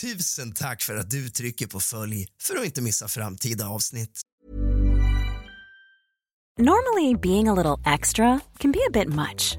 Tusen tack för att du trycker på följ för att inte missa framtida avsnitt. Normally, being a little extra can be a bit much,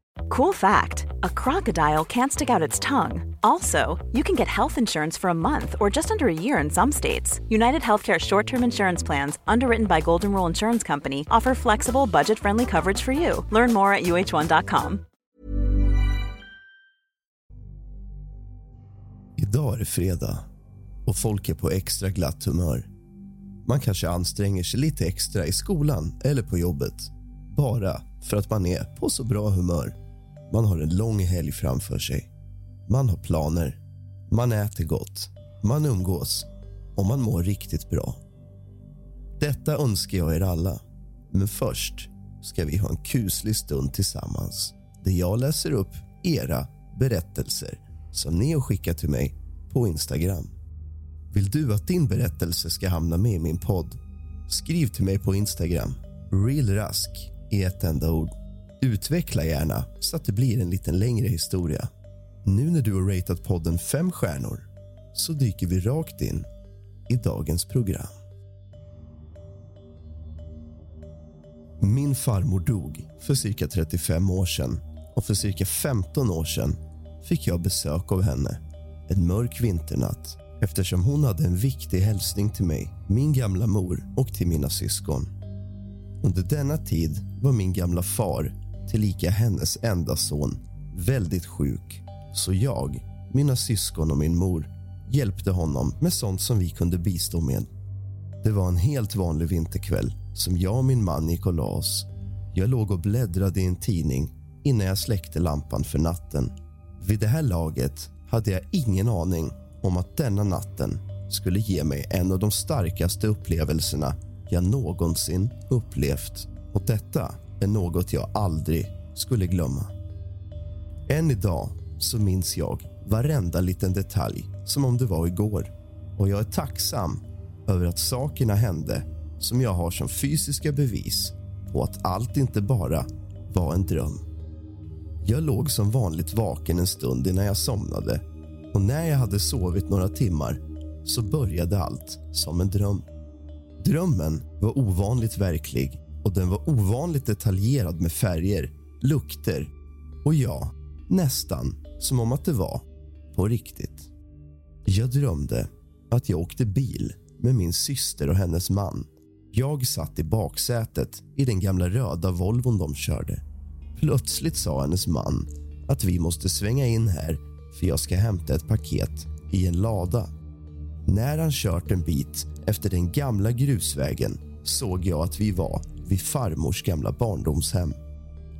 Cool fact a crocodile can't stick out its tongue. Also, you can get health insurance for a month or just under a year in some states. United Healthcare short term insurance plans, underwritten by Golden Rule Insurance Company, offer flexible, budget friendly coverage for you. Learn more at uh1.com. Idag är det fredag och folk är på extra glatt humör. Man kanske anstränger sig lite extra i skolan eller på jobbet bara för att man är på så bra humör. Man har en lång helg framför sig. Man har planer. Man äter gott. Man umgås. Och man mår riktigt bra. Detta önskar jag er alla. Men först ska vi ha en kuslig stund tillsammans där jag läser upp era berättelser som ni har skickat till mig på Instagram. Vill du att din berättelse ska hamna med i min podd? Skriv till mig på Instagram, realrask i ett enda ord. Utveckla gärna så att det blir en lite längre historia. Nu när du har ratat podden fem stjärnor så dyker vi rakt in i dagens program. Min farmor dog för cirka 35 år sedan och för cirka 15 år sedan fick jag besök av henne en mörk vinternatt eftersom hon hade en viktig hälsning till mig, min gamla mor och till mina syskon. Under denna tid var min gamla far, tillika hennes enda son, väldigt sjuk så jag, mina syskon och min mor hjälpte honom med sånt som vi kunde bistå med. Det var en helt vanlig vinterkväll som jag och min man gick och la oss. Jag låg och bläddrade i en tidning innan jag släckte lampan för natten. Vid det här laget hade jag ingen aning om att denna natten skulle ge mig en av de starkaste upplevelserna jag någonsin upplevt. Och detta är något jag aldrig skulle glömma. Än idag så minns jag varenda liten detalj som om det var igår. Och jag är tacksam över att sakerna hände som jag har som fysiska bevis på att allt inte bara var en dröm. Jag låg som vanligt vaken en stund innan jag somnade och när jag hade sovit några timmar så började allt som en dröm. Drömmen var ovanligt verklig och den var ovanligt detaljerad med färger, lukter och ja, nästan som om att det var på riktigt. Jag drömde att jag åkte bil med min syster och hennes man. Jag satt i baksätet i den gamla röda Volvon de körde. Plötsligt sa hennes man att vi måste svänga in här för jag ska hämta ett paket i en lada. När han kört en bit efter den gamla grusvägen såg jag att vi var vid farmors gamla barndomshem.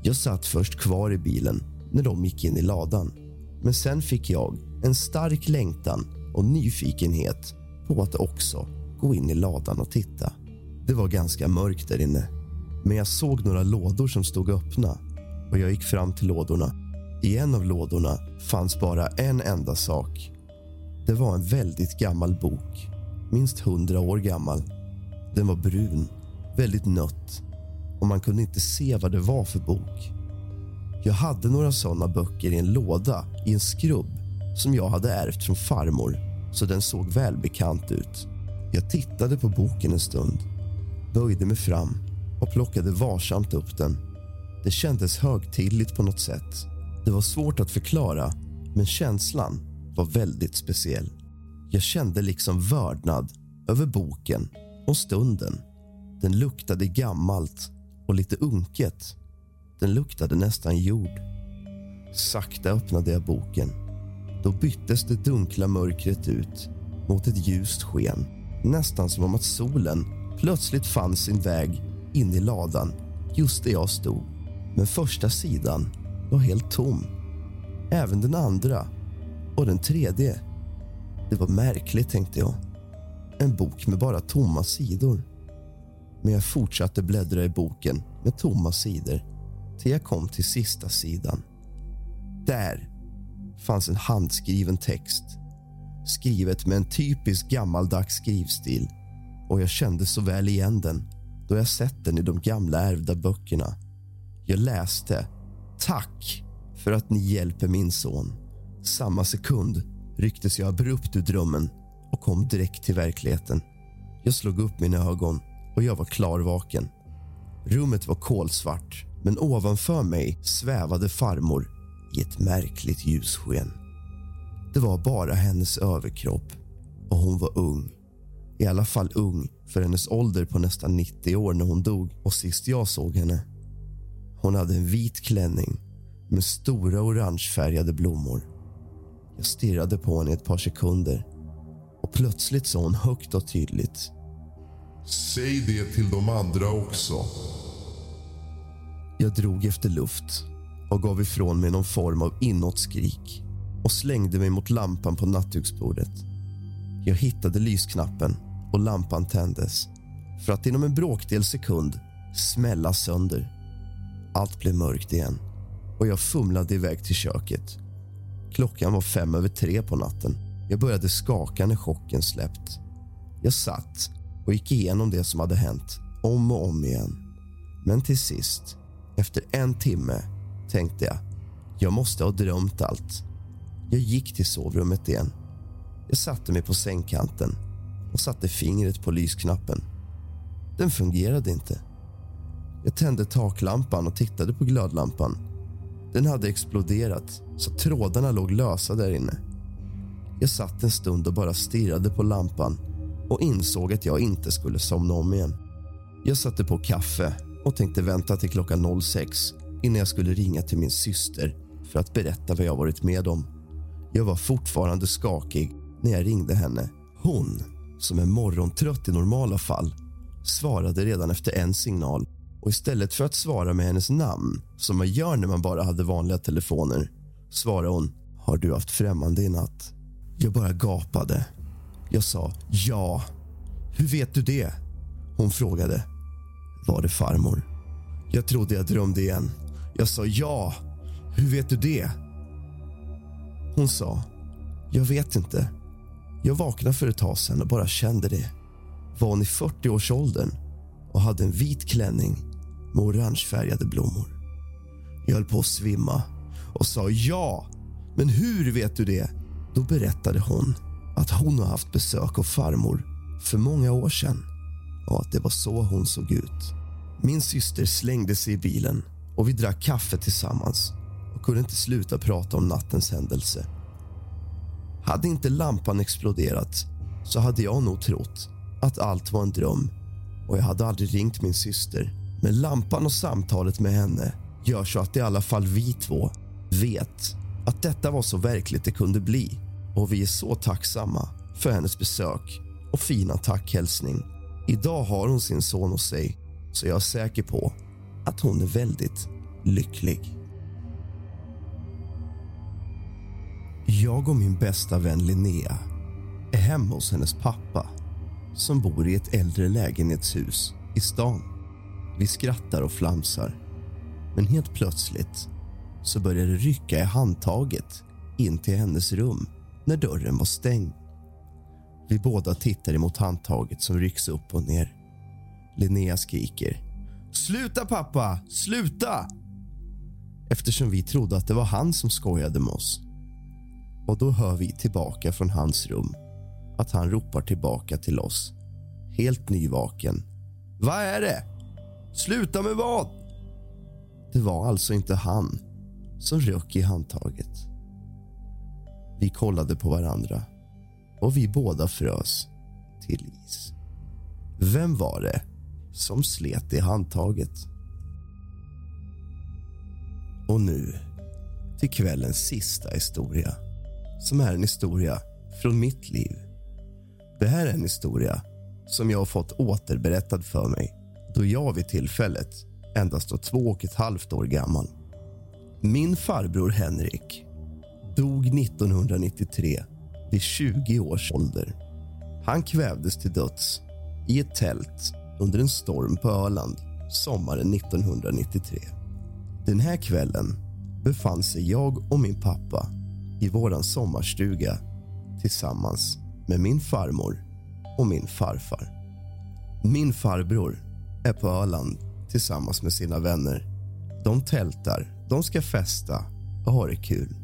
Jag satt först kvar i bilen när de gick in i ladan. Men sen fick jag en stark längtan och nyfikenhet på att också gå in i ladan och titta. Det var ganska mörkt där inne, men jag såg några lådor som stod öppna och jag gick fram till lådorna. I en av lådorna fanns bara en enda sak. Det var en väldigt gammal bok, minst hundra år gammal. Den var brun, väldigt nött och man kunde inte se vad det var för bok. Jag hade några såna böcker i en låda i en skrubb som jag hade ärvt från farmor, så den såg välbekant ut. Jag tittade på boken en stund, böjde mig fram och plockade varsamt upp den. Det kändes högtidligt på något sätt. Det var svårt att förklara, men känslan var väldigt speciell. Jag kände liksom vördnad över boken och stunden. Den luktade gammalt och lite unket. Den luktade nästan jord. Sakta öppnade jag boken. Då byttes det dunkla mörkret ut mot ett ljust sken. Nästan som om att solen plötsligt fann sin väg in i ladan just där jag stod. Men första sidan var helt tom. Även den andra och den tredje. Det var märkligt, tänkte jag. En bok med bara tomma sidor. Men jag fortsatte bläddra i boken med tomma sidor till jag kom till sista sidan. Där fanns en handskriven text skrivet med en typisk gammaldags skrivstil och jag kände så väl igen den då jag sett den i de gamla ärvda böckerna. Jag läste Tack för att ni hjälper min son. Samma sekund rycktes jag abrupt ur drömmen och kom direkt till verkligheten. Jag slog upp mina ögon och jag var klarvaken. Rummet var kolsvart, men ovanför mig svävade farmor i ett märkligt ljussken. Det var bara hennes överkropp och hon var ung. I alla fall ung för hennes ålder på nästan 90 år när hon dog och sist jag såg henne. Hon hade en vit klänning med stora orangefärgade blommor. Jag stirrade på henne i ett par sekunder och plötsligt sa hon högt och tydligt. Säg det till de andra också. Jag drog efter luft och gav ifrån mig någon form av inåtskrik och slängde mig mot lampan på nattduksbordet. Jag hittade lysknappen och lampan tändes för att inom en bråkdel sekund smälla sönder. Allt blev mörkt igen och jag fumlade iväg till köket. Klockan var fem över tre på natten. Jag började skaka när chocken släppt. Jag satt och gick igenom det som hade hänt om och om igen. Men till sist, efter en timme, tänkte jag jag måste ha drömt allt. Jag gick till sovrummet igen. Jag satte mig på sängkanten och satte fingret på lysknappen. Den fungerade inte. Jag tände taklampan och tittade på glödlampan. Den hade exploderat, så trådarna låg lösa där inne. Jag satt en stund och bara stirrade på lampan och insåg att jag inte skulle somna om igen. Jag satte på kaffe och tänkte vänta till klockan 06 innan jag skulle ringa till min syster för att berätta vad jag varit med om. Jag var fortfarande skakig när jag ringde henne. Hon, som är morgontrött i normala fall, svarade redan efter en signal och istället för att svara med hennes namn, som man gör när man bara hade vanliga telefoner, svarade hon “Har du haft främmande i natt?” Jag bara gapade. Jag sa “Ja”. “Hur vet du det?” Hon frågade. Var det farmor? Jag trodde jag drömde igen. Jag sa “Ja”. “Hur vet du det?” Hon sa “Jag vet inte. Jag vaknade för ett tag sedan och bara kände det. Var hon i 40-årsåldern och hade en vit klänning med orangefärgade blommor. Jag höll på att svimma och sa ja. Men hur vet du det? Då berättade hon att hon har haft besök av farmor för många år sedan och att det var så hon såg ut. Min syster slängde sig i bilen och vi drack kaffe tillsammans och kunde inte sluta prata om nattens händelse. Hade inte lampan exploderat så hade jag nog trott att allt var en dröm och jag hade aldrig ringt min syster. Men lampan och samtalet med henne gör så att i alla fall vi två vet att detta var så verkligt det kunde bli och vi är så tacksamma för hennes besök och fina tackhälsning. Idag har hon sin son hos sig så jag är säker på att hon är väldigt lycklig. Jag och min bästa vän Linnea är hemma hos hennes pappa som bor i ett äldre lägenhetshus i stan. Vi skrattar och flamsar. Men helt plötsligt så börjar det rycka i handtaget in till hennes rum när dörren var stängd. Vi båda tittar emot handtaget som rycks upp och ner. Linnea skriker. Sluta pappa! Sluta! Eftersom vi trodde att det var han som skojade med oss. Och då hör vi tillbaka från hans rum att han ropar tillbaka till oss, helt nyvaken. Vad är det? Sluta med vad? Det var alltså inte han som rök i handtaget. Vi kollade på varandra och vi båda frös till is. Vem var det som slet i handtaget? Och nu till kvällens sista historia som är en historia från mitt liv. Det här är en historia som jag har fått återberättad för mig då jag vid tillfället endast var två och ett halvt år gammal. Min farbror Henrik dog 1993 vid 20 års ålder. Han kvävdes till döds i ett tält under en storm på Öland sommaren 1993. Den här kvällen befann sig jag och min pappa i vår sommarstuga tillsammans med min farmor och min farfar. Min farbror är på Öland tillsammans med sina vänner. De tältar, de ska festa och ha det kul.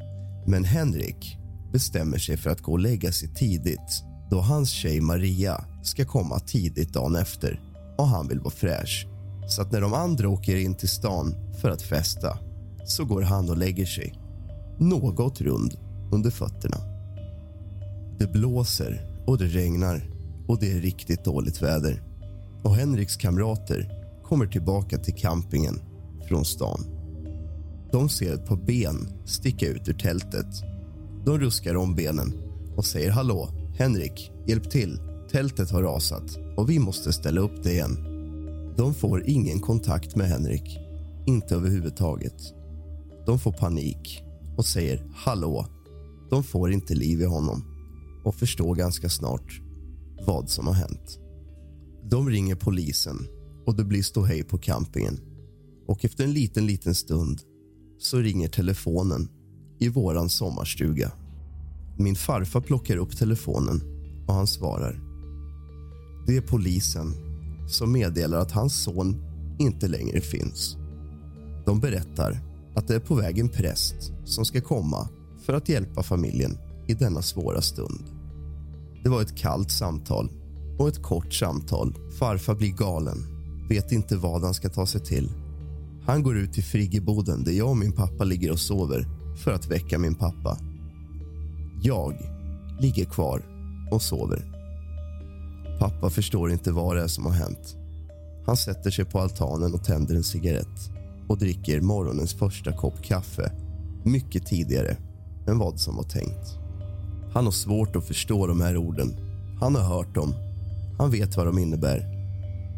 Men Henrik bestämmer sig för att gå och lägga sig tidigt då hans tjej Maria ska komma tidigt dagen efter och han vill vara fräsch. Så att när de andra åker in till stan för att festa så går han och lägger sig något rund under fötterna. Det blåser och det regnar och det är riktigt dåligt väder. Och Henriks kamrater kommer tillbaka till campingen från stan. De ser ett par ben sticka ut ur tältet. De ruskar om benen och säger hallå, Henrik, hjälp till. Tältet har rasat och vi måste ställa upp det igen. De får ingen kontakt med Henrik, inte överhuvudtaget. De får panik och säger hallå. De får inte liv i honom och förstår ganska snart vad som har hänt. De ringer polisen och det blir ståhej på campingen. Och efter en liten, liten stund så ringer telefonen i våran sommarstuga. Min farfar plockar upp telefonen och han svarar. Det är polisen som meddelar att hans son inte längre finns. De berättar att det är på väg en präst som ska komma för att hjälpa familjen i denna svåra stund. Det var ett kallt samtal och ett kort samtal. Farfar blir galen, vet inte vad han ska ta sig till. Han går ut till friggeboden där jag och min pappa ligger och sover för att väcka min pappa. Jag ligger kvar och sover. Pappa förstår inte vad det är som har hänt. Han sätter sig på altanen och tänder en cigarett och dricker morgonens första kopp kaffe mycket tidigare än vad som var tänkt. Han har svårt att förstå de här orden. Han har hört dem. Han vet vad de innebär,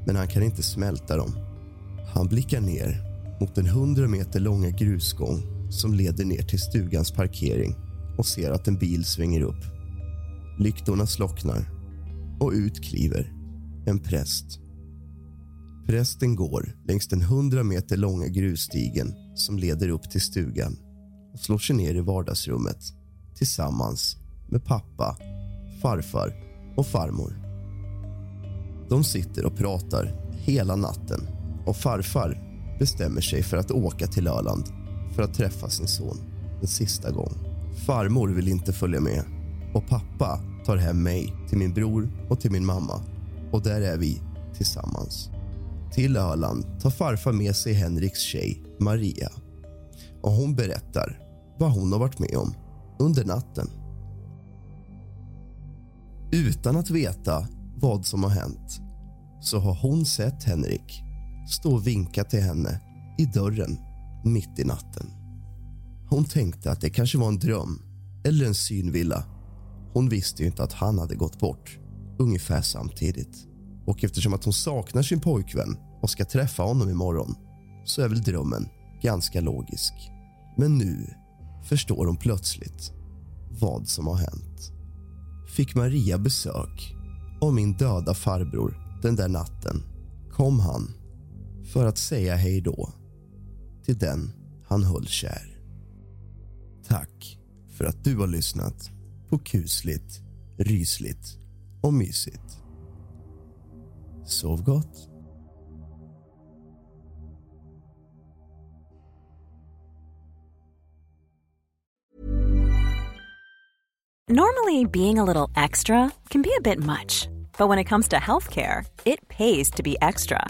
men han kan inte smälta dem. Han blickar ner mot en hundra meter långa grusgång som leder ner till stugans parkering och ser att en bil svänger upp. Lyktorna slocknar och ut kliver en präst. Prästen går längs den hundra meter långa grusstigen som leder upp till stugan och slår sig ner i vardagsrummet tillsammans med pappa, farfar och farmor. De sitter och pratar hela natten och farfar bestämmer sig för att åka till Öland för att träffa sin son en sista gång. Farmor vill inte följa med och pappa tar hem mig till min bror och till min mamma och där är vi tillsammans. Till Öland tar farfar med sig Henriks tjej Maria och hon berättar vad hon har varit med om under natten. Utan att veta vad som har hänt så har hon sett Henrik stå och vinka till henne i dörren mitt i natten. Hon tänkte att det kanske var en dröm eller en synvilla. Hon visste ju inte att han hade gått bort ungefär samtidigt. Och eftersom att hon saknar sin pojkvän och ska träffa honom imorgon så är väl drömmen ganska logisk. Men nu förstår hon plötsligt vad som har hänt. Fick Maria besök av min döda farbror den där natten kom han för att säga hej då till den han höll kär. Tack för att du har lyssnat på kusligt, rysligt och mysigt. Sov gott. Normally, being a little extra can be a bit much, but when it comes to healthcare, it pays to be extra.